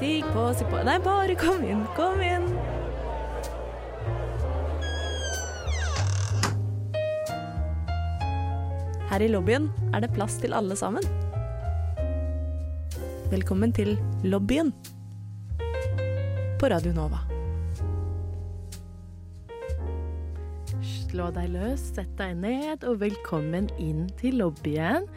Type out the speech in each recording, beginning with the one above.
Stig på, si på Nei, bare kom inn, kom inn. Her i lobbyen er det plass til alle sammen. Velkommen til lobbyen på Radio Nova. Slå deg løs, sett deg ned, og velkommen inn til lobbyen.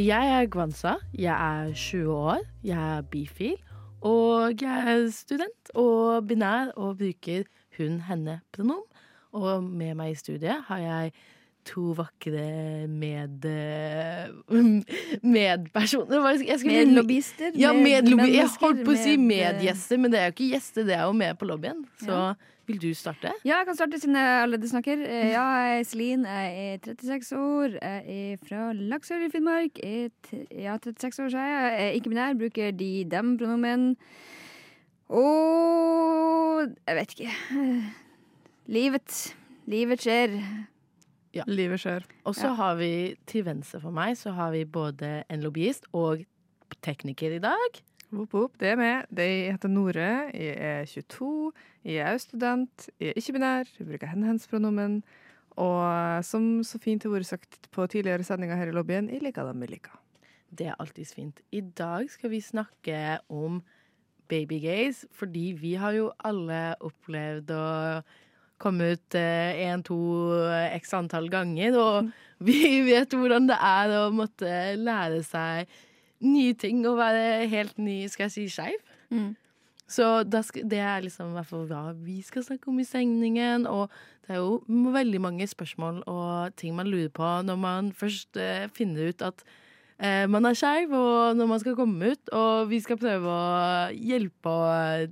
Jeg er Gwanza. Jeg er 20 år. Jeg er bifil. Og jeg er student og binær og bruker hun-henne-pronom. Og med meg i studiet har jeg to vakre med... medpersoner. Hva skal- Medlobbyister. Ja, medlobby. Jeg holdt på å si med- medgjester, men det er jo ikke gjester, det er jo med på lobbyen. Så Ja. vil du starte? Ja, jeg kan starte siden jeg allerede snakker. Eh, Ja, jeg er Celine, jeg er 36 år. Jeg er fra Laksøy i Finnmark. Jeg Ja, 36 år, sa jeg. Er ikke binær, bruker de, dem pronomen. Og jeg vet ikke. Eh, Livet. Livet skjer. Livet skjer. Og så Ja. har vi til venstre for meg så har vi både en lobbyist og tekniker i dag. Whoop, whoop, det er meg. De heter Nore. Jeg er 22. Jeg er student. Jeg er ikke-binær. Jeg bruker hen-hens-pronomen. Og som så fint har vært sagt på tidligere sendinger her i lobbyen, jeg liker dem jeg liker. Det er alltids fint. I dag skal vi snakke om babygays, fordi vi har jo alle opplevd å komme ut én, to, x antall ganger, og vi vet hvordan det er å måtte lære seg nye ting og være helt ny, skal jeg si, skeiv. Mm. Så det er liksom hvert fall hva vi skal snakke om i sendingen. Og det er jo veldig mange spørsmål og ting man lurer på når man først eh, finner ut at eh, man er skeiv, og når man skal komme ut. Og vi skal prøve å hjelpe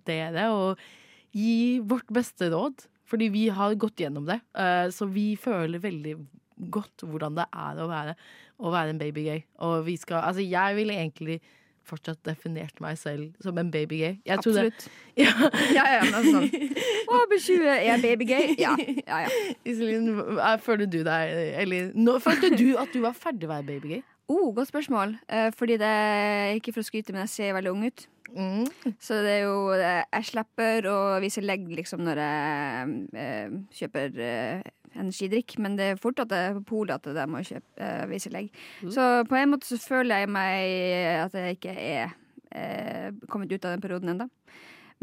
dere og gi vårt beste råd. Fordi vi har gått gjennom det. Eh, så vi føler veldig godt hvordan det er å være, å være en babygay. Og vi skal Altså, jeg ville egentlig fortsatt definert meg selv som en babygay. Absolutt. Ja. Ja, ja, men sånn. Å, blir 20, er babygay? Ja. ja, ja. Iselin, føler du deg Eller nå, følte du at du var ferdig å være babygay? Oh, godt spørsmål. Eh, fordi det er ikke for å skryte, men jeg ser veldig ung ut. Mm. Så det er jo eh, Jeg slipper å vise legg liksom når jeg eh, kjøper eh, energidrikk, men det er fort at jeg på polet at jeg må kjøpe, eh, vise legg. Så på en måte så føler jeg meg at jeg ikke er eh, kommet ut av den perioden ennå.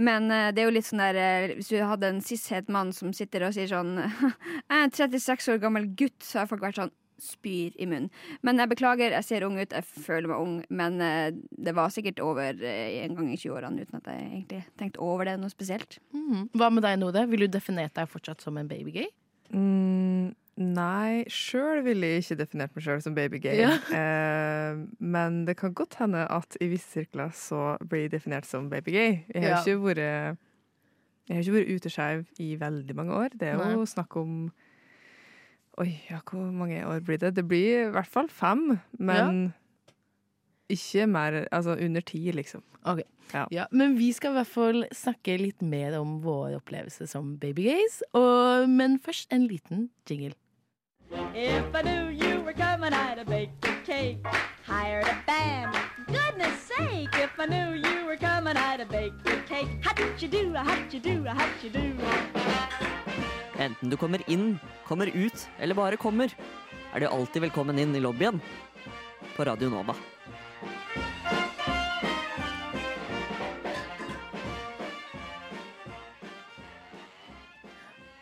Men eh, det er jo litt sånn der eh, Hvis du hadde en cis-het mann som sitter og sier sånn Jeg er en 36 år gammel gutt, så har folk vært sånn spyr i munnen. Men jeg beklager, jeg ser ung ut, jeg føler meg ung. Men eh, det var sikkert over eh, en gang i 20-årene uten at jeg egentlig tenkte over det noe spesielt. Mm. Hva med deg, Node? Vil du definere deg fortsatt som en babygay? Mm, nei, sjøl ville jeg ikke definert meg sjøl som babygay. Ja. Eh, men det kan godt hende at i visse sirkler så blir jeg definert som babygay. Jeg har Ja. ikke vært jeg har ikke vært uteskeiv i veldig mange år. Det er jo snakk om Oi, ja, hvor mange år blir det? Det blir i hvert fall fem, men ikke mer Altså under ti, liksom. Ok. Ja. Ja, men vi skal i hvert fall snakke litt mer om vår opplevelse som babygays. Men først en liten jingle. If I knew you were coming, I'd have baked a cake, hired a band. Goodness sake, if I knew you were coming, I'd have baked a cake. How'd you do, how'd you do, how'd you do? Enten du kommer inn, kommer ut eller bare kommer, er du alltid velkommen inn i lobbyen på Radio Nova.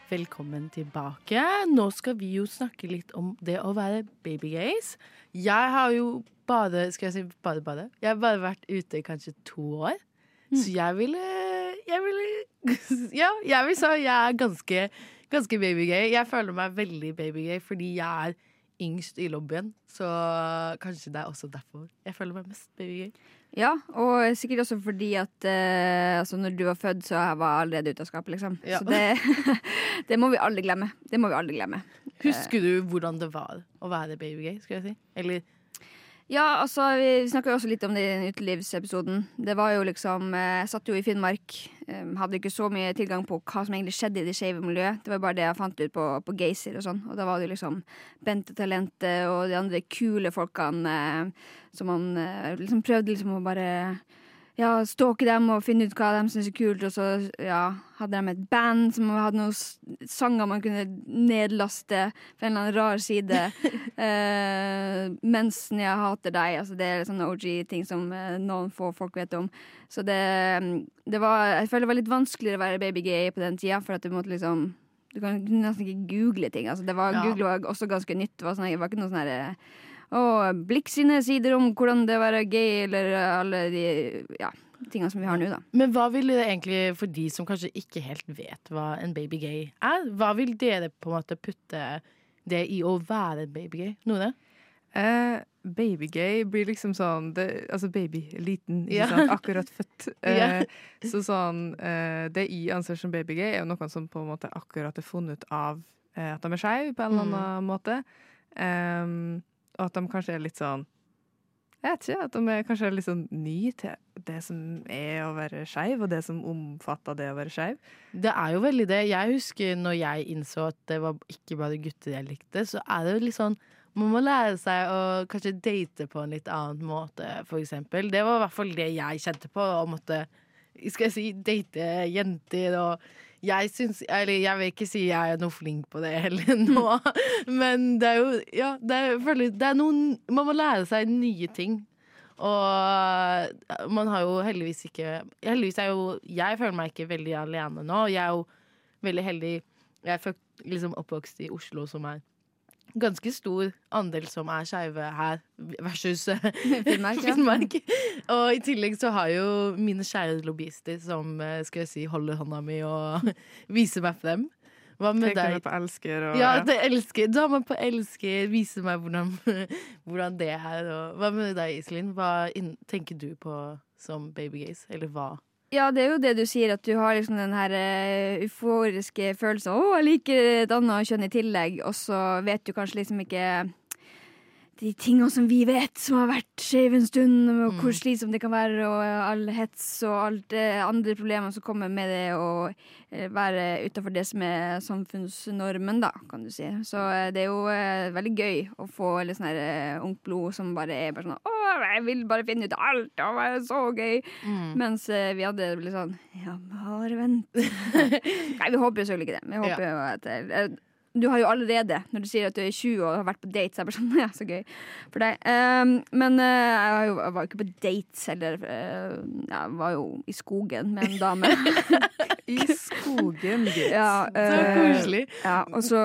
Velkommen tilbake. Nå skal vi jo snakke litt om det å være babygays. Jeg har jo bare Skal jeg si bare, bare? Jeg har bare vært ute i kanskje to år. Så jeg ville Jeg ville Ja, jeg vil si jeg er ganske, ganske babygay. Jeg føler meg veldig babygay fordi jeg er yngst i lobbyen. Så kanskje det er også derfor jeg føler meg mest babygay. Ja, og sikkert også fordi at eh, altså når du var født, så var jeg allerede ute av skapet, liksom. Ja. Så det, det må vi aldri glemme. Det må vi aldri glemme. Husker du hvordan det var å være babygay? Skal jeg si? Eller Ja, altså, vi snakka også litt om det i den utelivsepisoden. Det var jo liksom eh, Jeg satt jo i Finnmark. eh, Hadde ikke så mye tilgang på hva som egentlig skjedde i det skeive miljøet. Det var bare det jeg fant ut på, på Geysir og sånn. Og da var det jo liksom Bente Talentet og de andre kule folkene eh, som man eh, liksom prøvde liksom å bare ja, stalke dem og finne ut hva de syns er kult. Og så ja, hadde de et band som hadde noen sanger man kunne nedlaste på en eller annen rar side. uh, mensen jeg hater deg. Altså, det er sånne OG-ting som uh, noen få folk vet om. Så det, det var Jeg føler det var litt vanskeligere å være baby gay på den tida, for at du måtte liksom du kan nesten ikke google ting. Altså, det var, Ja. Google var også ganske nytt. Det var, sånn, det var ikke noe sånn herre og Blikk sine sider om hvordan det å være gay, eller alle de ja, tingene som vi har nå, da. Men hva vil det egentlig, for de som kanskje ikke helt vet hva en baby gay er, hva vil dere på en måte putte det i å være en baby gay? Nore? Baby babygay blir liksom sånn det, Altså baby, liten, ikke Ja. sant? Akkurat født. Uh, yeah. så sånn uh, Det jeg anser som babygay, er jo noen som på en måte akkurat er funnet ut av eh, at de er skeive på en eller annen måte. Em, og at de kanskje er litt sånn Jeg vet ikke. At de er kanskje litt sånn ny til det som er å være skeiv, og det som omfatter det å være skeiv. Det er jo veldig det. Jeg husker når jeg innså at det var ikke bare gutter jeg likte, så er det jo litt sånn man må lære seg å kanskje date på en litt annen måte, eksempel. Det var i hvert fall det jeg kjente på, å måtte skal jeg si, date jenter og jeg syns Eller jeg vil ikke si jeg er noe flink på det heller nå, men det er jo Ja, det er, det er noen Man må lære seg nye ting. Og man har jo heldigvis ikke Heldigvis er jo Jeg føler meg ikke veldig alene nå. Jeg er jo veldig heldig. Jeg er liksom oppvokst i Oslo, som er ganske stor andel som er skeive her, versus Finnmark. Finnmark. Og i tillegg så har jo mine kjære lobbyister som eh, skal jeg si, holder hånda mi og viser meg frem. Hva med deg? meg på elsker og Ja, det elsker. Dama på elsker viser meg hvordan, hvordan det er. Og hva med deg, Iselin? Hva tenker du på som babygaze? Eller hva? Ja, det er jo det du sier, at du har liksom den her uh, euforiske følelsen 'Å, jeg liker et annet kjønn i tillegg', og så vet du kanskje liksom ikke de tingene som vi vet, som har vært skeive en stund, og hvor slitsomt det kan være, og all hets og alt det andre problemer som kommer med det å eh, være utafor det som er samfunnsnormen, da, kan du si. Så eh, det er jo eh, veldig gøy å få litt sånn eh, ungt blod som bare er bare sånn 'Å, jeg vil bare finne ut alt, det var så gøy'. Mens eh, vi hadde litt sånn Ja, bare vent. Nei, vi håper jo selvfølgelig ikke det. Vi håper jo at eh, Du har jo allerede, når du sier at du er 20 og har vært på dates, så er det bare sånn Ja, så gøy for deg. Um, men uh, jeg, var jo, jeg var jo ikke på dates heller. Uh, jeg var jo i skogen med en dame. I skogen, gitt. ja, Så eh, koselig. ja, og så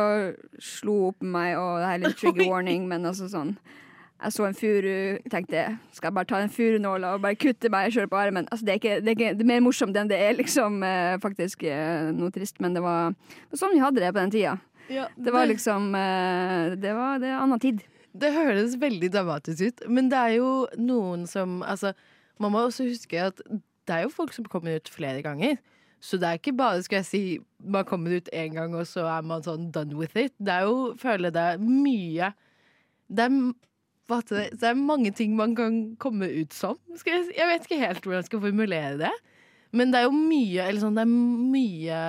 slo hun opp med meg, og det her er litt trigger warning, men altså sånn jeg så en furu, tenkte skal jeg bare ta en furunåla og bare kutte meg sjøl på armen. Altså, det, er ikke, det, er ikke, det er mer morsomt enn det er liksom eh, faktisk eh, noe trist, men det var, det var sånn vi hadde det på den tida. Ja, Det var liksom eh, Det var det er annen tid. Det høres veldig dramatisk ut, men det er jo noen som Altså, man må også huske at det er jo folk som kommer ut flere ganger. Så det er ikke bare, skal jeg si, man kommer ut én gang, og så er man sånn done with it. Det er jo, føler det er mye Det er, det, det er mange ting man kan komme ut som. Jeg, jeg vet ikke helt hvordan jeg skal formulere det. Men det er jo mye Eller sånn, det er mye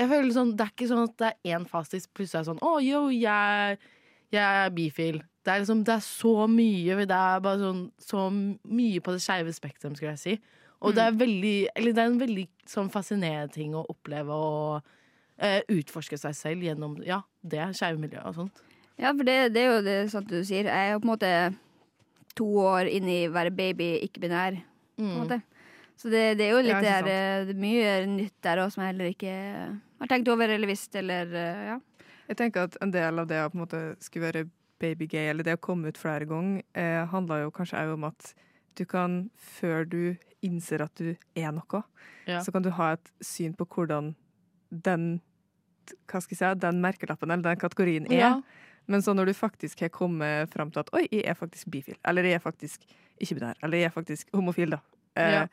jeg føler sånn, Det er ikke sånn at det er én fasit plutselig er sånn Å, yo, jeg, jeg er bifil. Det er liksom, det er så mye. Det er bare sånn så mye på det skeive spektrum, skulle jeg si. Og det er veldig Eller det er en veldig sånn fascinerende ting å oppleve og eh, utforske seg selv gjennom ja, det skeive miljøet og sånt. Ja, for det, det er jo det sant du sier. Jeg er jo på en måte to år inn i være baby, ikke-binær. på en Mm. Så det, det er jo litt Ja, der, eh, det er mye nytt der òg som jeg heller ikke har tenkt over eller visst, eller eh, ja. Jeg tenker at en del av det å på en måte skulle være babygay, eller det å komme ut flere ganger, eh, handler jo kanskje òg om at du kan, før du innser at du er noe, Ja. så kan du ha et syn på hvordan den hva skal jeg si, den merkelappen eller den kategorien er. Ja. Men så når du faktisk har kommet fram til at oi, jeg er faktisk bifil, eller jeg er faktisk ikke-binær, eller jeg er faktisk homofil, da. Eh, Ja.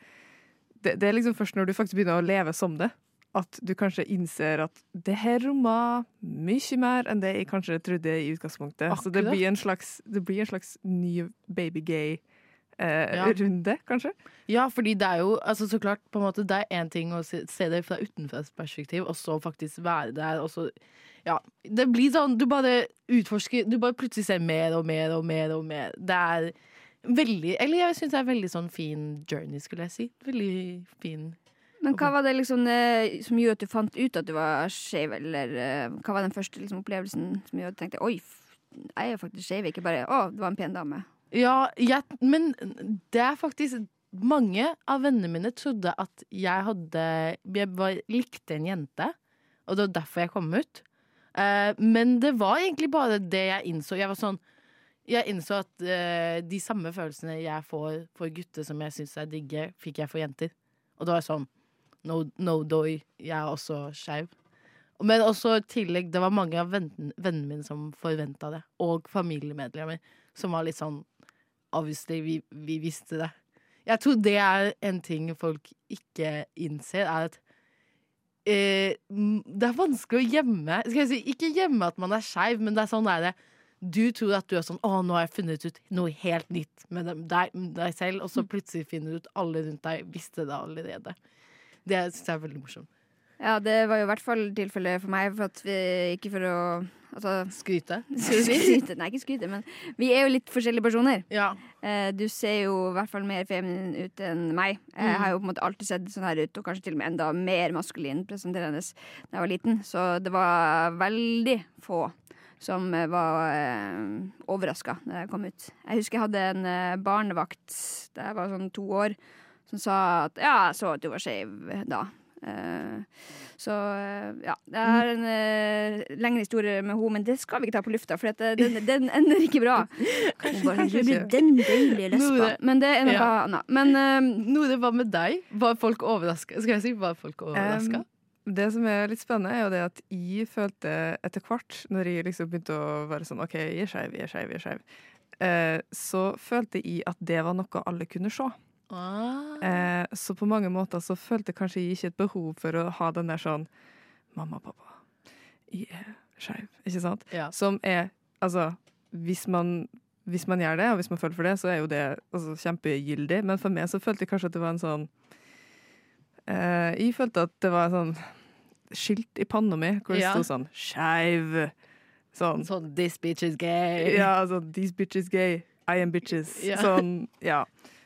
Det, det er liksom først når du faktisk begynner å leve som det, at du kanskje innser at det her rommer mye mer enn det jeg kanskje trodde i utgangspunktet. Så det Akkurat. blir en slags, det blir en slags ny baby-gay eh, Ja. runde, kanskje. Ja, fordi det er jo altså så klart på en måte, Det er én ting å se, se det fra utenfra perspektiv, og så faktisk være der. Og så, ja, det blir sånn Du bare utforsker Du bare plutselig ser mer og mer og mer. og mer Det er veldig Eller jeg syns det er veldig sånn fin journey, skulle jeg si. Veldig fin. Men hva var det liksom eh, som gjorde at du fant ut at du var skeiv, eller eh, hva var den første liksom, opplevelsen som gjorde at du tenkte oi, jeg er jo faktisk skeiv, ikke bare å, det var en pen dame. Ja, jeg, men det er faktisk Mange av vennene mine trodde at jeg hadde Jeg var, likte en jente, og det var derfor jeg kom ut. Eh, men det var egentlig bare det jeg innså. Jeg var sånn Jeg innså at uh, de samme følelsene jeg får for gutter som jeg syns er digge, fikk jeg for jenter. Og da var sånn No, no doy, jeg er også skeiv. Men også i tillegg, det var mange av vennen- vennene mine som forventa det. Og familiemedlemmer som var litt sånn Obviously, vi, vi visste det. Jeg tror det er en ting folk ikke innser, er at eh, det er vanskelig å gjemme Skal jeg si, Ikke gjemme at man er skeiv, men det er sånn er det. Du tror at du er sånn 'Å, nå har jeg funnet ut noe helt nytt med deg, deg selv', og så plutselig finner du ut alle rundt deg visste det allerede. Det syns jeg er veldig morsomt. Ja, det var jo i hvert fall tilfellet for meg, for at vi ikke for å Altså Skryte. skryte, nei, ikke skryte, men vi er jo litt forskjellige personer. Ja. Eh, du ser jo i hvert fall mer feminin ut enn meg. Jeg har jo på en måte alltid sett sånn her ut, og kanskje til og med enda mer maskulin presenterende da jeg var liten. Så det var veldig få som eh, var eh, overraska da jeg kom ut. Jeg husker jeg hadde en eh, barnevakt da jeg var sånn to år, som sa at ja, jeg så at du var skeiv da. Eh, så eh, ja, det er en eh, lengre historie med henne, men det skal vi ikke ta på lufta, for at det- den, den ender ikke bra. Bare, kanskje «Du, ikke. Den deilige lesba. Men det er noe Ja. annet. Men eh, Nore, hva med deg? Var folk overraska? Skal jeg si, var folk overraska? Um, det som er litt spennende, er jo det at jeg følte etter hvert, når jeg liksom begynte å være sånn OK, jeg er skeiv, jeg er skeiv, jeg er skeiv, eh, så følte jeg at det var noe alle kunne se. ah. Eh, så på mange måter så følte kanskje jeg ikke et behov for å ha den der sånn Mamma, pappa, jeg er skeiv. Ikke sant? ja. Som er Altså, hvis man, hvis man gjør det, og hvis man føler for det, så er jo det altså, kjempegyldig. Men for meg så følte jeg kanskje at det var en sånn eh, Jeg følte at det var sånn skilt i panna mi hvor det Ja. sto sånn 'skeiv'. Sånn. Sånn 'this bitch is gay'. Ja, sånn 'these bitches gay'. I am bitches. Ja. Sånn, ja.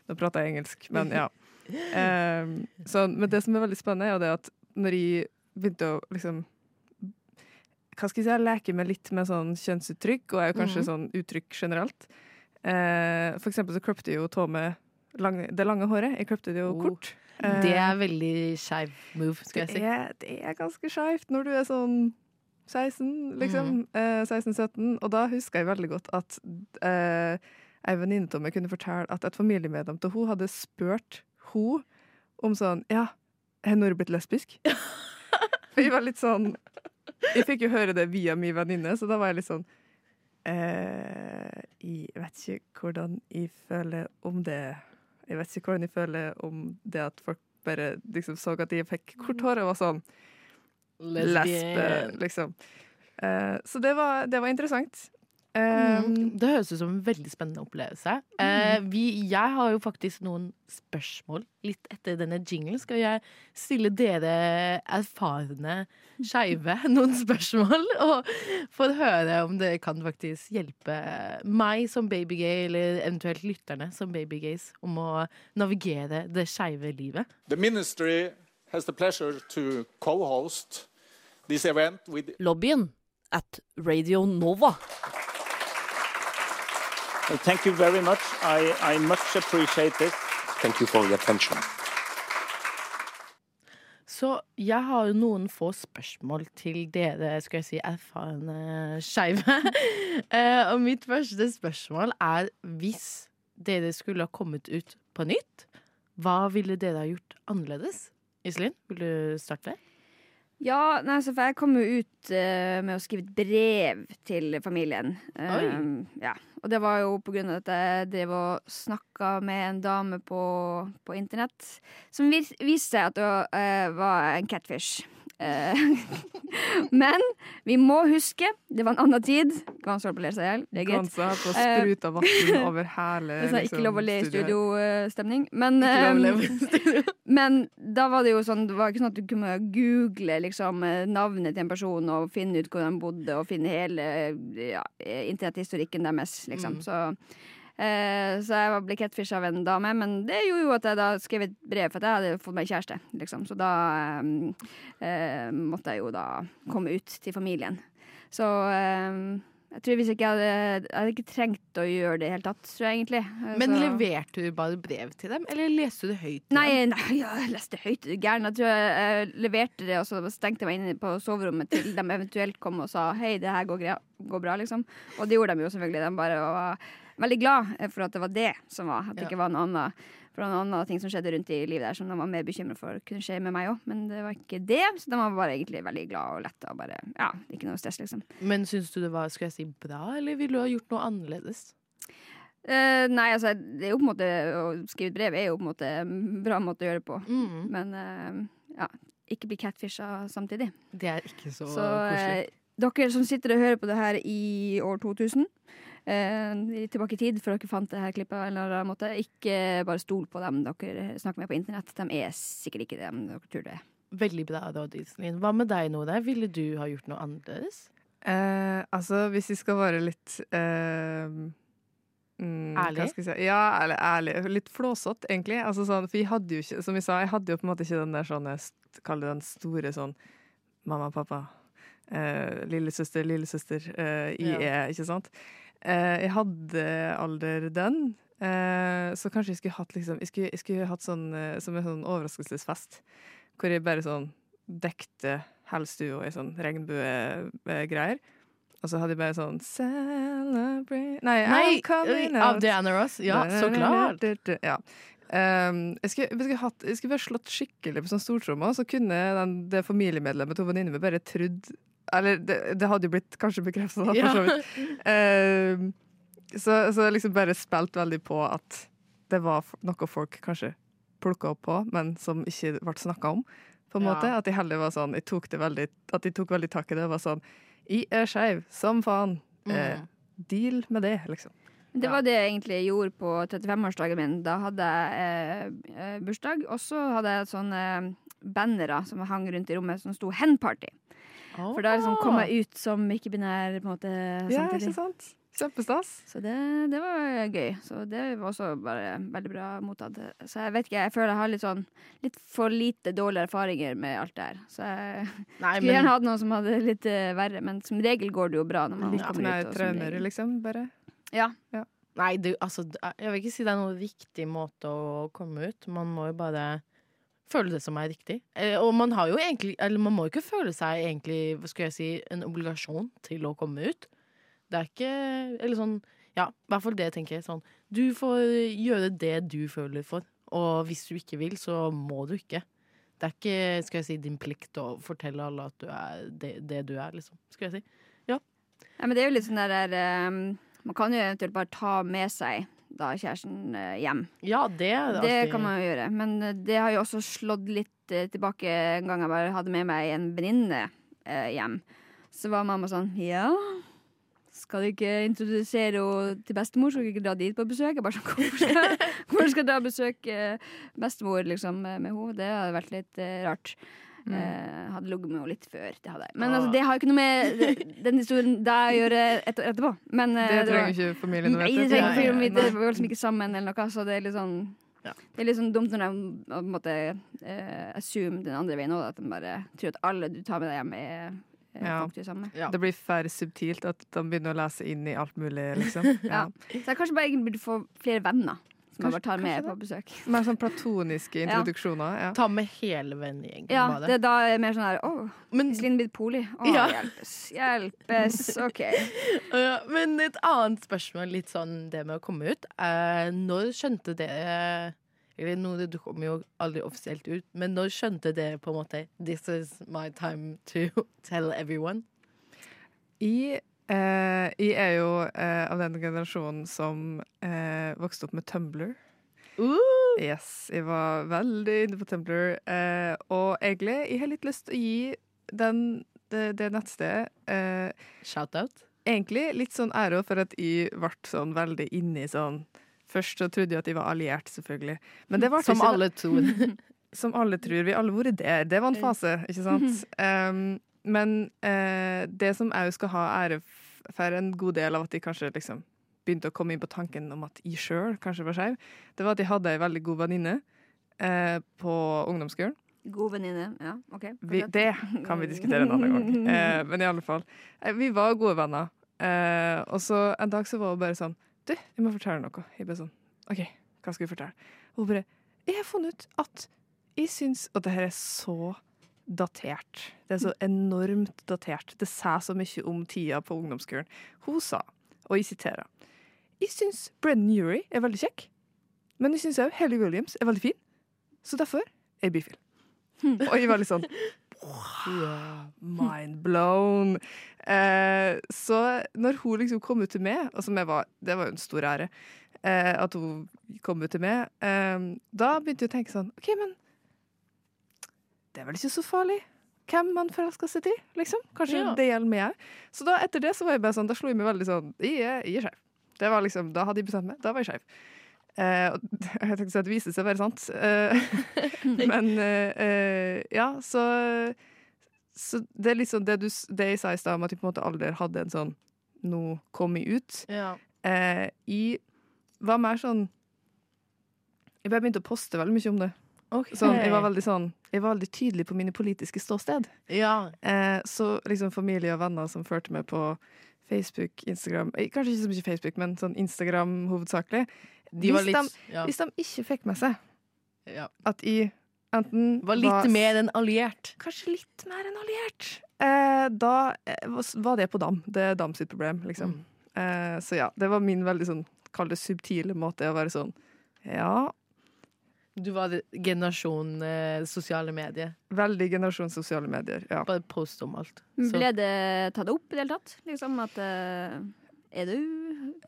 Nå prater jeg engelsk, men ja. Um, sånn, men det som er veldig spennende, er jo det at når jeg begynte å liksom Hva skal jeg si, leke meg litt med sånn kjønnsuttrykk, og er jo kanskje Mhm. sånn uttrykk generelt. Uh, for eksempel så kløpte jeg jo Tove lang, det lange håret. Jeg kløpte det jo Oh, kort. Det Eh, er veldig skeiv move, skal jeg det si. er, det er ganske skeivt når du er sånn 16, liksom. Eh, 16-17. Og da husker jeg veldig godt at eh, ei venninne av meg kunne fortelle at et familiemedlem til hun hadde spurt hun om sånn Ja, har Nora blitt lesbisk? For jeg var litt sånn Jeg fikk jo høre det via min venninne, så da var jeg litt sånn eh, Jeg vet ikke hvordan jeg føler om det. Jeg vet ikke hvordan jeg føler om det at folk bare liksom så at jeg fikk kort hår og var sånn lesbe, liksom. Eh, så det var, det var interessant. Eh, Mm, det høres ut som en veldig spennende opplevelse. Eh, vi, jeg har jo faktisk noen spørsmål litt etter denne jinglen. Skal jeg stille dere erfarne skeive noen spørsmål? Og få høre om det kan faktisk hjelpe meg som babygay, eller eventuelt lytterne som babygays, om å navigere det skeive livet. The ministry has the pleasure to co-host this event with Lobbyen at Radio Nova. Thank you very much. I, I much appreciate this. Thank you for your attention. Så jeg har jo noen få spørsmål til dere, skal jeg si, erfarne skeive. Eh, og mitt første spørsmål er hvis dere skulle ha kommet ut på nytt, hva ville dere ha gjort annerledes? Iselin, vil du starte? Ja, nei, så for jeg kom jo ut uh, med å skrive et brev til familien. Eh, ja. Og det var jo på grunn av at jeg drev og snakka med en dame på, på internett som vis, viste seg at det eh, var en catfish. Eh, Men vi må huske, det var en annen tid. Gans holdt på å le seg i hjel. Det er greit. Har Eh, spruta vann over hele sånn ikke lov å le i studiostemning. Men, eh, i studio. men da var det jo sånn Det var ikke sånn at du kunne google liksom, navnet til en person og finne ut hvor han bodde, og finne hele ja, internetthistorikken deres, liksom. Mm. Så så jeg ble catfish av en dame, men det gjorde jo at jeg da skrev et brev, for at jeg hadde fått meg kjæreste. Liksom. Så da eh, eh, måtte jeg jo da komme ut til familien. Så eh, jeg tror hvis ikke jeg hadde Jeg hadde ikke trengt å gjøre det i det hele tatt, tror jeg egentlig. Eh, Men så- leverte du bare brev til dem, eller leste du høyt til Nei, nei, jeg leste høyt. du Gæren. Jeg tror jeg, jeg leverte det, og så stengte jeg meg inne på soverommet til de eventuelt kom og sa hei, det her går, går bra, liksom. Og det gjorde de jo selvfølgelig. De bare var veldig glad for at det var det som var. At det ikke var noe annet, for noen andre ting som skjedde rundt i livet der som de var mer bekymra for kunne skje med meg òg. Men det var ikke det, så de var bare egentlig veldig glad og letta. Og bare, ja, ikke noe stress, liksom. Men syns du det var skal jeg si, bra, eller ville du ha gjort noe annerledes? Uh, nei, altså, det er jo på en måte å skrive et brev er jo på en måte en bra måte å gjøre det på. Mm. Men uh, ja, ikke bli catfisha samtidig. Det er ikke så, Så koselig. eh, dere som sitter og hører på det her i år 2000, eh, tilbake i tid, for dere fant det her klippet, eller annen måte, ikke bare stol på dem dere snakker med på internett. De er sikkert ikke dem dere tror det er. Veldig bra råd, Iselin. Hva med deg, Nore? Ville du ha gjort noe annerledes? Eh, altså, hvis vi skal være litt eh, mm, hva Ærlig? skal jeg si? Ja, eller ærlig. Litt flåsete, egentlig. Altså, sånn, for jeg hadde jo ikke, som jeg sa, jeg hadde jo på en måte ikke den der sånn, kall det den store sånn mamma, pappa, eh, lillesøster, lillesøster, eh, jeg Ja. er, ikke sant? Eh, jeg hadde alder den, eh, så kanskje jeg skulle hatt liksom, jeg skulle, jeg skulle hatt sånn, eh, som en sånn overraskelsesfest, hvor jeg bare sånn dekte hele stua i sånn regnbuegreier. Og så hadde jeg bare sånn Celebrate Nei, Nei, av. Diana Ross? Ja, så klart. Ja. Um, jeg, skulle, jeg, skulle hatt, jeg skulle bare slått skikkelig på sånn stortromma, så kunne den, det familiemedlemmet til venninnen min bare trodd Eller det, det hadde jo blitt kanskje bekrefta, da, for så vidt. Uh, så, så jeg liksom bare spilt veldig på at det var noe folk kanskje plukka opp på, men som ikke ble snakka om. På en Ja. måte, At de heller var sånn jeg tok det veldig, At de tok veldig tak i det. og var sånn Jeg er skeiv, som faen. Eh, Mm. deal med det, liksom. Det var det jeg egentlig gjorde på 35-årsdagen min. Da hadde jeg eh, eh, bursdag, og så hadde jeg sånne bannere som hang rundt i rommet, som sto 'Hen-party'. For da liksom kom jeg ut som ikke-binær på en måte Ja, samtidig. ikke sant? Kjempestas. Så det, det var gøy. Så det var også bare veldig bra mottatt. Så jeg vet ikke, jeg føler jeg har litt sånn litt for lite dårlige erfaringer med alt det her. Så jeg Nei, skulle gjerne hatt noe som hadde litt eh, verre, men som regel går det jo bra når man Litt kommer mer ut. som traumer, liksom. Bare. Ja. Nei, du, altså, jeg vil ikke si det er noen viktig måte å komme ut. Man må jo bare føle det som er riktig. Eh, og man har jo egentlig Eller man må jo ikke føle seg egentlig, hva skal jeg si, en obligasjon til å komme ut. Det er ikke Eller sånn Ja, i hvert fall det tenker jeg. Sånn Du får gjøre det du føler for. Og hvis du ikke vil, så må du ikke. Det er ikke skal jeg si, din plikt å fortelle alle at du er det, det du er, liksom. Skal jeg si. Ja, ja. men det er jo litt sånn der, um, Man kan jo eventuelt bare ta med seg da kjæresten eh, hjem. Ja, det Det alltid- kan man jo gjøre. Men eh, det har jo også slått litt eh, tilbake en gang jeg bare hadde med meg en venninne hjem. Så var mamma sånn Ja, skal du ikke introdusere henne til bestemor? Skal du ikke dra dit på besøk? Jeg bare sånn, Hvorfor skal, jeg- dra og besøke bestemor liksom, med henne? Det hadde vært litt eh, rart. Eh, hadde ligget med henne litt før. Det hadde jeg. Men altså, det har jo ikke noe med den historien da å gjøre et år etterpå. Men, eh, Det var- trenger ikke familien å Nei, vite. det trenger Nei. Det var liksom ikke sammen eller noe, så det er litt sånn Ja. Det er litt sånn dumt når de på en måte eh, assume den andre veien òg, at de bare tror at alle du tar med deg hjem, er, Ja. Ja. Det blir for subtilt at de begynner å lese inn i alt mulig, liksom. Ja. Så jeg kanskje bare egentlig burde få flere venner som jeg Kanskje- bare tar med på besøk. Mer sånn platoniske introduksjoner. Ja. Ta med hele vennegjengen. Ja, det, da er da mer sånn her Å, Men, Iselin blitt poli? Å, Ja. hjelpes. Hjelpes. OK. Ja, men et annet spørsmål, litt sånn det med å komme ut. Eh, når skjønte dere Eller nå, Det kommer jo aldri offisielt ut, men når skjønte dere på en måte This is my time to tell everyone? Jeg, eh, jeg er jo eh, av den generasjonen som eh, vokste opp med Tumblr. Uh, Yes, jeg var veldig inne på Tumblr. Eh, og egentlig, jeg har litt lyst til å gi den, det, det nettstedet eh, Shout-out. egentlig litt sånn ære for at jeg ble sånn veldig inne i sånn Først så trodde jeg at jeg var alliert, selvfølgelig. Men det ble Som ikke alle tror. Som alle tror. Vi har alle vært der. Det var en fase, ikke sant? Um, men eh, det som òg skal ha ære for en god del av at de kanskje liksom begynte å komme inn på tanken om at jeg sjøl kanskje var skeiv, det var at jeg hadde ei veldig god venninne eh, på ungdomsskolen. God venninne. Ja, OK. Vi, det kan vi diskutere en annen gang. Eh, men i alle fall. Eh, vi var gode venner. Eh, og så en dag så var hun bare sånn Du, jeg må fortelle noe. Jeg bare sånn OK, hva skal vi fortelle? Og hun bare Jeg har funnet ut at jeg syns Og det her er så datert. Det er så enormt datert. Det sier så mye om tida på ungdomsskolen. Hun sa, og jeg siterer Jeg syns Brennan Urie er veldig kjekk, men jeg syns òg Helly Williams er veldig fin. Så derfor er jeg bifil. Og jeg var litt sånn Mind blown. Eh, så når hun liksom kom ut til meg, jeg var, det var jo en stor ære eh, at hun kom ut til meg, eh, da begynte jeg å tenke sånn OK, men det er vel ikke så farlig hvem man forelsker seg til, liksom. Kanskje Ja. det gjelder meg. Så da, etter det så var jeg bare sånn, da slo jeg meg veldig sånn Jeg er, jeg er skeiv. Det var liksom, Da hadde jeg bestemt meg. Da var jeg skeiv. Eh, og jeg tenkte at det viste seg å være sant. Eh, men eh, eh, ja, så Så det er liksom det, du, det jeg sa i stad om at jeg på en måte aldri hadde en sånn Nå kom jeg ut. Ja. Eh, jeg var mer sånn Jeg bare begynte å poste veldig mye om det. Sånn, jeg, var veldig sånn, jeg var veldig tydelig på mine politiske ståsted. Ja. Eh, så liksom familie og venner som førte meg på Facebook, Instagram eh, Kanskje ikke så mye Facebook, men sånn Instagram hovedsakelig. De var hvis, litt de, ja. hvis de ikke fikk med seg Ja. at jeg enten Var litt mer enn alliert. Kanskje litt mer enn alliert. Eh, da eh, var- var det på dam. Det er dam sitt problem, liksom. Mm. Eh, så ja, det var min veldig sånn, kall det subtile måte å være sånn Ja, Du var generasjon eh, sosiale medier. veldig generasjon sosiale medier. Ja. Bare post om alt. Så- Ble det tatt opp i det hele tatt? Liksom at eh, Er du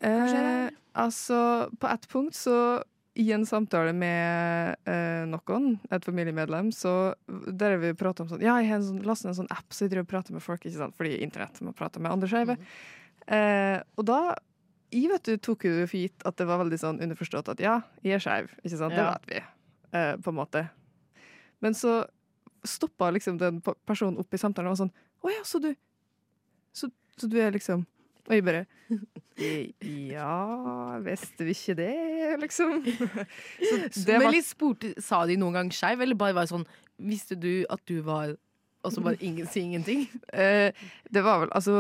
Kanskje Eh, altså, på ett punkt så i en samtale med eh, noen, et familiemedlem, så der vi prata om sånn Ja, jeg har en sånn, lastet ned en sånn app, så jeg driver og prater med folk, ikke sant, fordi internett må prate med andre skeive. Eh, og da jeg vet du, tok jo for gitt at det var veldig sånn underforstått at ja, jeg er skeiv, ikke sant, det vet vi, eh, på en måte. Men så stoppa liksom den personen opp i samtalen og var sånn Å ja, så du så, så du er liksom Og jeg bare Ja, visste vi ikke det, liksom? Så det Men var litt spurte, Sa de noen gang skeiv, eller bare var sånn Visste du at du var Og så bare ingen si ingenting? Eh, det var vel altså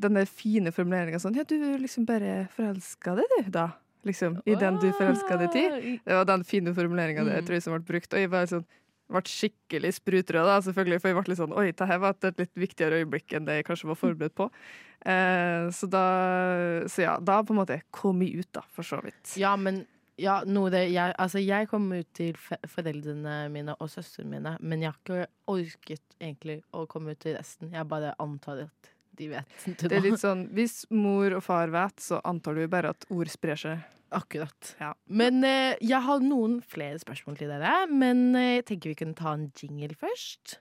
den der fine formuleringa sånn Ja, du liksom bare forelska deg, du, da. Liksom. I den du forelska deg til. Det var den fine formuleringa Mm. jeg tror som ble brukt. Og jeg var sånn ble skikkelig sprutrød, da, selvfølgelig, for jeg ble litt sånn Oi, dette var et litt viktigere øyeblikk enn det jeg kanskje var forberedt på. Eh, så da Så ja, da på en måte kom jeg ut, da, for så vidt. Ja, men ja, noe det, jeg, altså, jeg kom ut til foreldrene mine og søstrene mine, men jeg har ikke orket egentlig å komme ut til resten. Jeg bare antar at de vet til Det er litt sånn Hvis mor og far vet, så antar du bare at ord sprer seg. Akkurat. Ja. Men eh, jeg har noen flere spørsmål til dere, men eh, jeg tenker vi kunne ta en jingle først.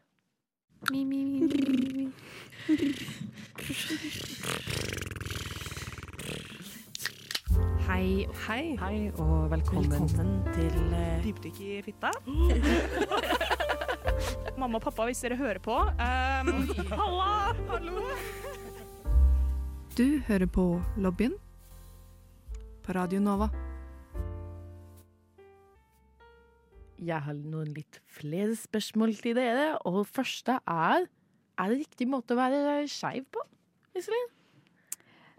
Hei, Hei. hei og velkommen, til uh... Dypdykk i fitta. Mamma og pappa, hvis dere hører på. Um, halla! Hallo! Du hører på Lobbyen på Radio Nova. Jeg har noen litt flere spørsmål til dere, og første er Er det riktig måte å være skeiv på? Iselin?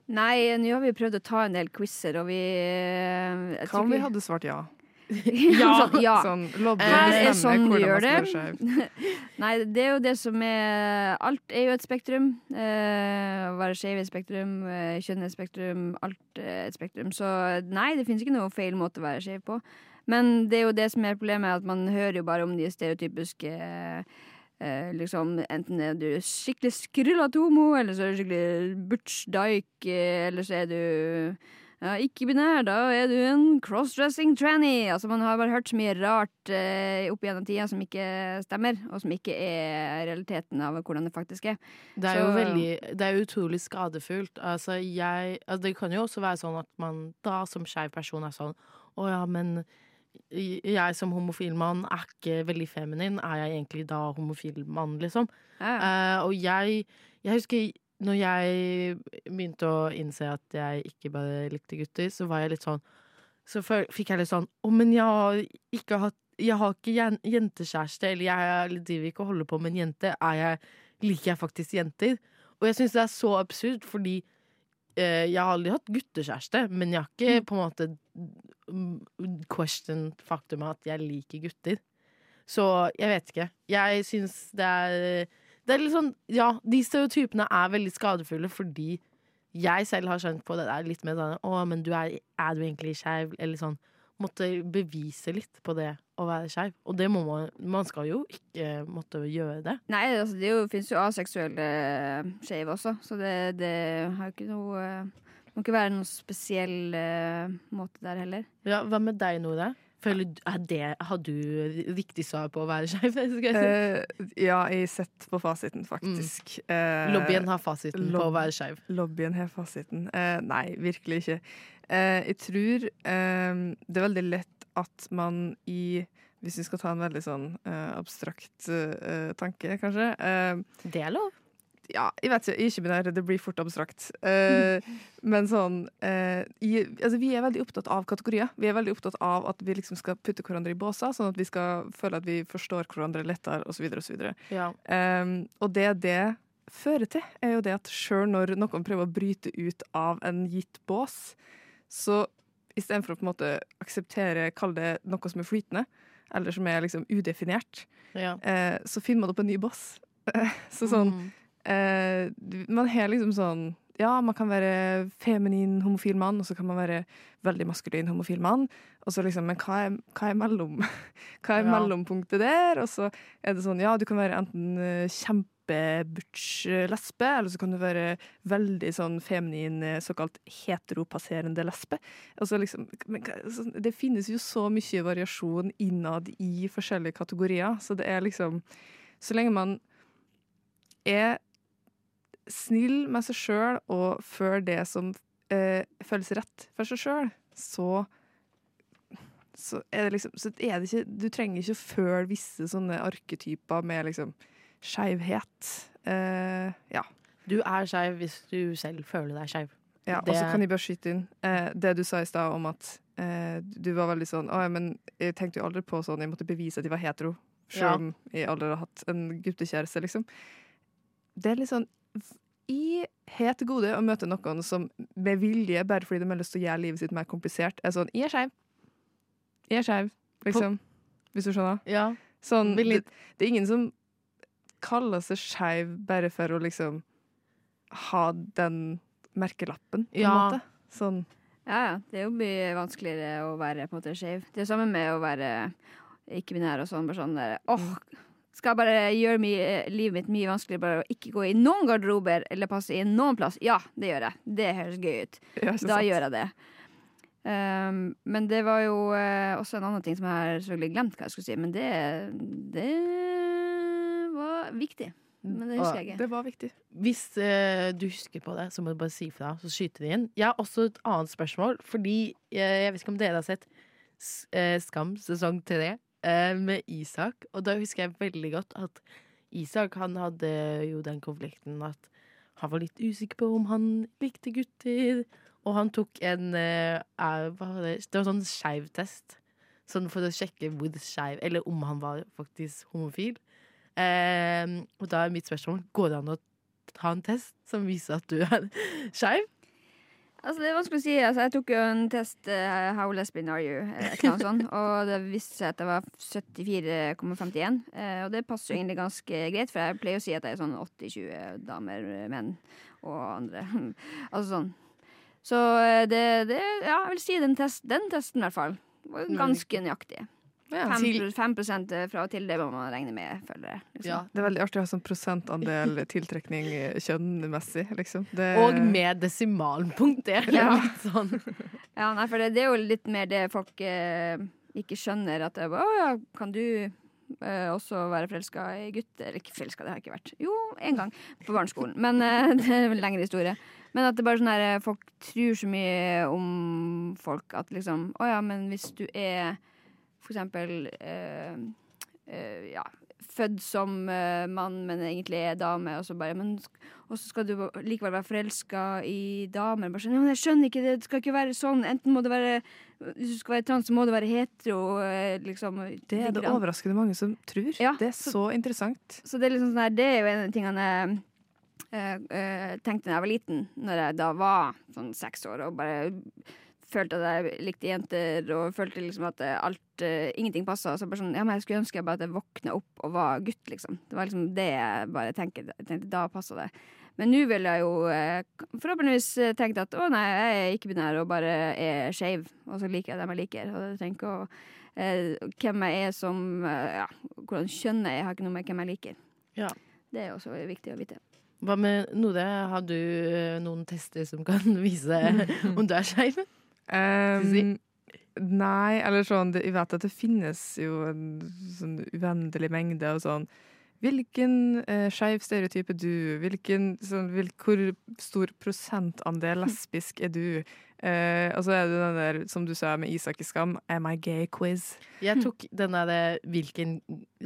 Nei, nå har vi prøvd å ta en del quizer, og vi eh, jeg Hva om vi hadde svart ja? ja. ja. Sånn, lobbyen er sånn du hvordan gjør man det. Nei, det er jo det som er Alt er jo et spektrum. Eh, å være skeiv er et spektrum, eh, kjønn er et spektrum, alt er et spektrum. Så nei, det finnes ikke noe feil måte å være skeiv på. Men det er jo det som er problemet, at man hører jo bare om de stereotypiske eh, liksom, Enten er du skikkelig skrullete homo, eller så er du skikkelig butch dyke, eh, eller så er du ja, ikke-binær, da er du en crossdressing tranny. Altså, man har bare hørt så mye rart eh, opp gjennom tida som ikke stemmer, og som ikke er realiteten av hvordan det faktisk er. Det er jo veldig Det er utrolig skadefullt. Altså, jeg altså, Det kan jo også være sånn at man da som skeiv person er sånn Å ja, men jeg som homofil mann er ikke veldig feminin. Er jeg egentlig da homofil mann, liksom? Ja. Eh, og jeg, jeg husker når jeg begynte å innse at jeg ikke bare likte gutter, så var jeg litt sånn Så fikk jeg litt sånn Å, men jeg har ikke hatt Jeg har ikke jentekjæreste, eller jeg driver ikke og holder på med en jente. Er jeg Liker jeg faktisk jenter? Og jeg syns det er så absurd, fordi jeg har aldri hatt guttekjæreste, men jeg har ikke på en måte mm, question faktumet at jeg liker gutter. Så jeg vet ikke. Jeg syns det er Det er litt sånn Ja, de stereotypene er veldig skadefulle fordi jeg selv har skjønt på det der litt mer sånn Å, men du er, er du egentlig skeiv? Eller sånn Måtte bevise litt på det å være skeiv. Og det må man Man skal jo ikke måtte gjøre det. Nei, altså, det fins jo, aseksuelle uh, skeive også, så det, det har jo ikke noe eh, Det må ikke være noen spesiell eh, måte der heller. Ja, Hva med deg, Nora? Føler, er det, har du riktig svar på å være skeiv? si? Uh, ja, jeg sitter på fasiten, faktisk. Eh, Lobbyen har fasiten på å være skeiv. Lobbyen har fasiten. Uh, nei, virkelig ikke. Eh, jeg tror eh, det er veldig lett at man i Hvis vi skal ta en veldig sånn abstrakt tanke, kanskje. Det er lov. Ja, jeg vet ikke, ikke-binær, det blir fort abstrakt. Eh, men sånn eh, i, altså, Vi er veldig opptatt av kategorier. Vi er veldig opptatt av at vi liksom skal putte hverandre i båser, sånn at vi skal føle at vi forstår hverandre lettere, osv. osv. Ja. Um, og det det fører til, er jo det at sjøl når noen prøver å bryte ut av en gitt bås, så istedenfor å på en måte akseptere, kall det noe som er flytende, eller som er liksom udefinert, ja. eh, så finner man opp en ny bås. så sånn Mm. Eh, Man har liksom sånn Ja, man kan være feminin homofil mann, og så kan man være veldig maskulin homofil mann. Og så liksom, Men hva er, hva er mellom Hva er Ja. mellompunktet der? Og så er det sånn, ja, du kan være enten eh, kjempebutch eh, lesbe, eller så kan du være veldig sånn feminin, eh, såkalt heteropasserende lesbe. Og så liksom, men, hva- så det finnes jo så mye variasjon innad i forskjellige kategorier, så det er liksom Så lenge man er snill med seg sjøl og føle det som eh, føles rett for seg sjøl, så så er det liksom så er det ikke, Du trenger ikke å føle visse sånne arketyper med liksom skeivhet. Eh, ja. Du er skeiv hvis du selv føler deg skeiv. ja. Og så kan jeg bare skyte inn eh, det du sa i stad om at eh, du var veldig sånn Å ja, men jeg tenkte jo aldri på sånn Jeg måtte bevise at jeg var hetero, Ja. om jeg aldri har hatt en guttekjæreste, liksom. Det er litt sånn Jeg het gode å møte noen som med vilje, bare fordi de har lyst til å gjøre livet sitt mer komplisert, er sånn Jeg er skeiv. Jeg er skeiv, liksom. Hvis du skjønner? Ja. Sånn, det, det er ingen som kaller seg skeiv bare for å liksom ha den merkelappen, på en Ja. måte. Sånn Ja, ja. Det er jo mye vanskeligere å være på en måte skeiv. Det er samme med å være ikke-binær og sånn. Bare sånn der åh, skal jeg bare gjøre mye, livet mitt mye vanskeligere bare å ikke gå i noen garderober eller passe inn noen plass? Ja, det gjør jeg. Det høres gøy ut. ja, Da sant? gjør jeg det. Um, men det var jo uh, også en annen ting som jeg har selvfølgelig glemt hva jeg skulle si, men det, det var viktig. Men det husker jeg ikke. Det var viktig. Hvis uh, du husker på det, så må du bare si fra, så skyter vi inn. Jeg har også et annet spørsmål, fordi uh, jeg vet ikke om dere har sett eh, Skam sesong tre eh, med Isak, og da husker jeg veldig godt at Isak han hadde jo den konflikten at han var litt usikker på om han likte gutter, og han tok en eh, er, hva var det? det var sånn skeiv test. Sånn for å sjekke hvor skeiv Eller om han var faktisk homofil. Eh, og da er mitt spørsmål Går det an å ta en test som viser at du er skeiv? Altså, det er vanskelig å si. Altså, jeg tok jo en test uh, How lesbian are you? eh, eller sånt, og det viste seg at jeg var 74,51. Uh, og det passer jo egentlig ganske greit, for jeg pleier å si at jeg er sånn 80-20 damer, eh, menn og andre. altså sånn. Så eh, det, det Ja, jeg vil si den, test, den testen, i hvert fall. Var ganske nøyaktig. Ja. 5, 5 fra og til, det må man regne med, føler jeg. Liksom. Det er veldig artig å ha sånn prosentandel tiltrekning eh, kjønnmessig, liksom. Det, Og med desimalpunkt. Det er Ja. litt sånn Ja, nei, for det, det er jo litt mer det folk eh, ikke skjønner. At det er bare, å ja, kan du eh, også være forelska i gutt? Eller ikke forelska, det har jeg ikke vært. Jo, én gang på barneskolen. Men eh, det er en lengre historie. Men at det bare sånn her, eh, folk tror så mye om folk at liksom Å ja, men hvis du er for eksempel eh, eh, ja, født som eh, mann, men egentlig er dame, og så bare men, Og så skal du likevel være forelska i damer. Bare sånn, ja, men jeg skjønner ikke, det skal ikke være sånn. Enten må det være Hvis du skal være trans, så må du være hetero. eh, Liksom, Det er det overraskende mange som tror. Ja, det er så- så interessant. Så det er liksom sånn her, det er jo en av de tingene jeg øh, øh, tenkte da jeg var liten, når jeg da var sånn seks år og bare følte at jeg likte jenter og følte liksom at alt uh, ingenting passa. Så bare sånn, ja, men jeg skulle ønske jeg bare at jeg våkna opp og var gutt, liksom. Det var liksom det jeg bare tenkte. tenkte. Da passa det. Men nå vil jeg jo uh, forhåpentligvis eh, tenke at å nei, jeg er ikke-binær og bare er skeiv, og så liker jeg dem jeg liker. Og jeg trenger ikke å eh, Hvem jeg er som Ja, hvordan kjønn jeg er, har ikke noe med hvem jeg liker. Ja. Det er også viktig å vite. Hva med Node, Har du noen tester som kan vise om du er skeiv? Um, nei, eller sånn Jeg vet at det finnes jo en sånn uendelig mengde og sånn Hvilken eh, skeiv stereotyp er du? Hvilken, sånn, hvil, hvor stor prosentandel lesbisk er du? Eh, og så er det den der, som du sa med Isak i Skam, Am I gay-quiz. Jeg tok den der hvilken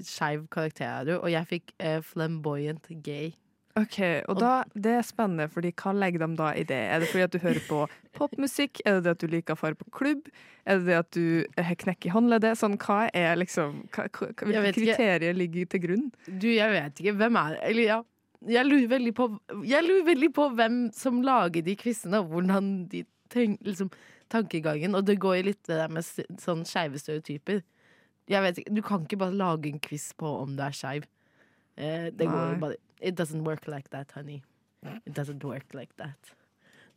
skeiv karakter er du, og jeg fikk eh, flamboyant gay. Ok, og da, Det er spennende, fordi hva legger de da i det? Er det fordi at du hører på popmusikk? Er det det at du liker å fare på klubb? Er det det at du har knekk i håndleddet? Sånn, hva er liksom, hva, hva, Hvilke kriterier ligger til grunn? Du, jeg vet ikke. Hvem er? Eller ja. Jeg lurer veldig på, jeg lurer veldig på hvem som lager de quizene, og hvordan de tenker liksom, tankegangen. Og det går jo litt det der med sånn skeive stereotyper. Jeg vet ikke, Du kan ikke bare lage en quiz på om du er skeiv. Eh, det går Nei. jo bare It doesn't work like that, honey. It doesn't work like that.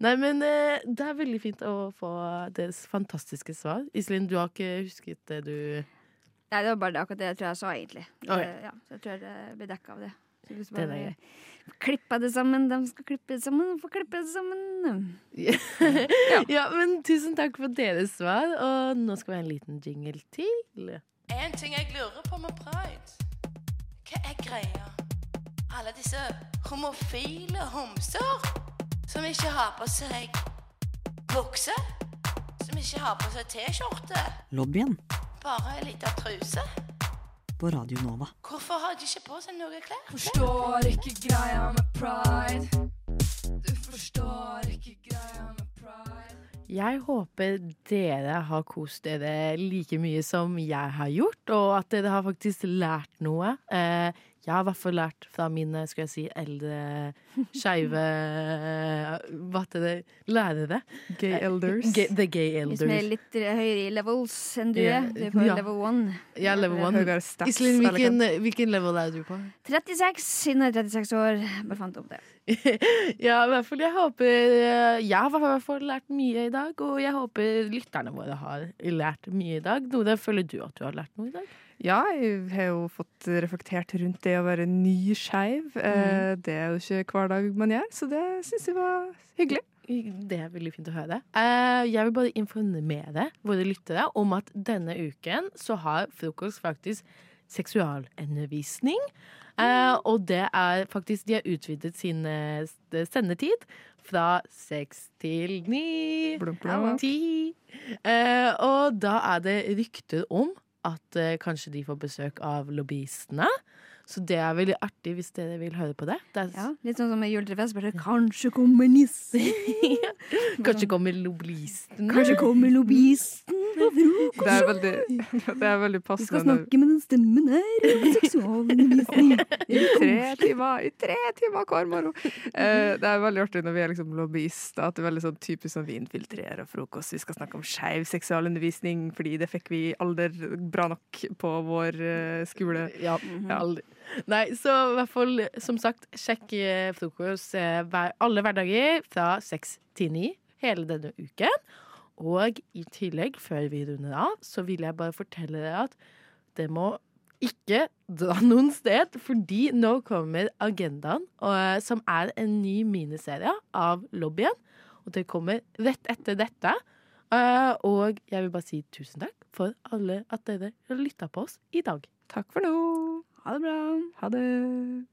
Nei, men eh, det er veldig fint å få deres fantastiske svar. Iselin, du har ikke husket det du Nei, det var bare det, akkurat det jeg tror jeg sa, egentlig. Å, ja. Ja, så jeg tror det blir dekka av det. Så hvis bare grei. klippa det sammen, de skal klippe det sammen, få klippe det sammen. ja. men tusen takk for deres svar, og nå skal vi ha en liten jingle til. En ting jeg lurer på med pride. Hva er greia? Alle disse homofile homser som ikke har på seg bukse, som ikke har på seg T-skjorte, Lobbyen bare ei lita truse. på Radio Nova. Hvorfor har de ikke på seg noe klær? Forstår ikke greia med pride. Du forstår ikke greia med pride. Jeg håper dere har kost dere like mye som jeg har gjort, og at dere har faktisk lært noe. Eh, jeg har i hvert fall lært fra mine skal jeg si, eldre skeive Hva heter det? Lærere. Gay elders. G the gay Vi som er litt høyere i levels enn du Ja, er. Du er på ja. level one. Jeg er level one. Stats, Iselin, hvilken, hvilken level er du på? 36, siden jeg er 36 år. Bare fant opp det. ja, i hvert fall. Jeg håper eh, Jeg har i hvert fall lært mye i dag, og jeg håper lytterne våre har lært mye i dag. Nora, føler du at du har lært noe i dag? Ja, jeg har jo fått reflektert rundt det å være nyskeiv. Eh, det er jo ikke hver dag man gjør, så det syns jeg var hyggelig. Det er veldig fint å høre. Eh, jeg vil bare informere våre lyttere om at denne uken så har frokost faktisk seksualundervisning. Eh, og det er faktisk De har utvidet sin sendetid fra seks til ni. Ti. Eh, og da er det rykter om at eh, kanskje de får besøk av lobbyistene. Så det er veldig artig hvis dere vil høre på det. det er, Ja, litt sånn som med juletrefest. Bare kanskje kommer nissen. Kanskje kommer lobbyisten. Kanskje kommer lobbyisten på. Det er veldig, det er veldig Vi passende. skal snakke med den stemmen her seksualundervisning. I tre timer, i tre timer hver morgen. Eh, det er veldig artig når vi er liksom lobbyister, at det er veldig sånn typisk sånn vi infiltrerer frokost. Vi skal snakke om skeiv seksualundervisning, fordi det fikk vi aldri bra nok på vår uh, skole. Ja, aldri. Nei, så i hvert fall, som sagt, sjekk eh, frokost eh, hver, alle hverdager fra seks til ni hele denne uken. Og i tillegg, før vi runder av, så vil jeg bare fortelle dere at det må ikke dra noen sted, fordi nå kommer Agendaen, og, eh, som er en ny miniserie av Lobbyen. Og det kommer rett etter dette. Eh, og jeg vil bare si tusen takk for alle at dere lytta på oss i dag. Takk for nå. Ha det bra. Ha det.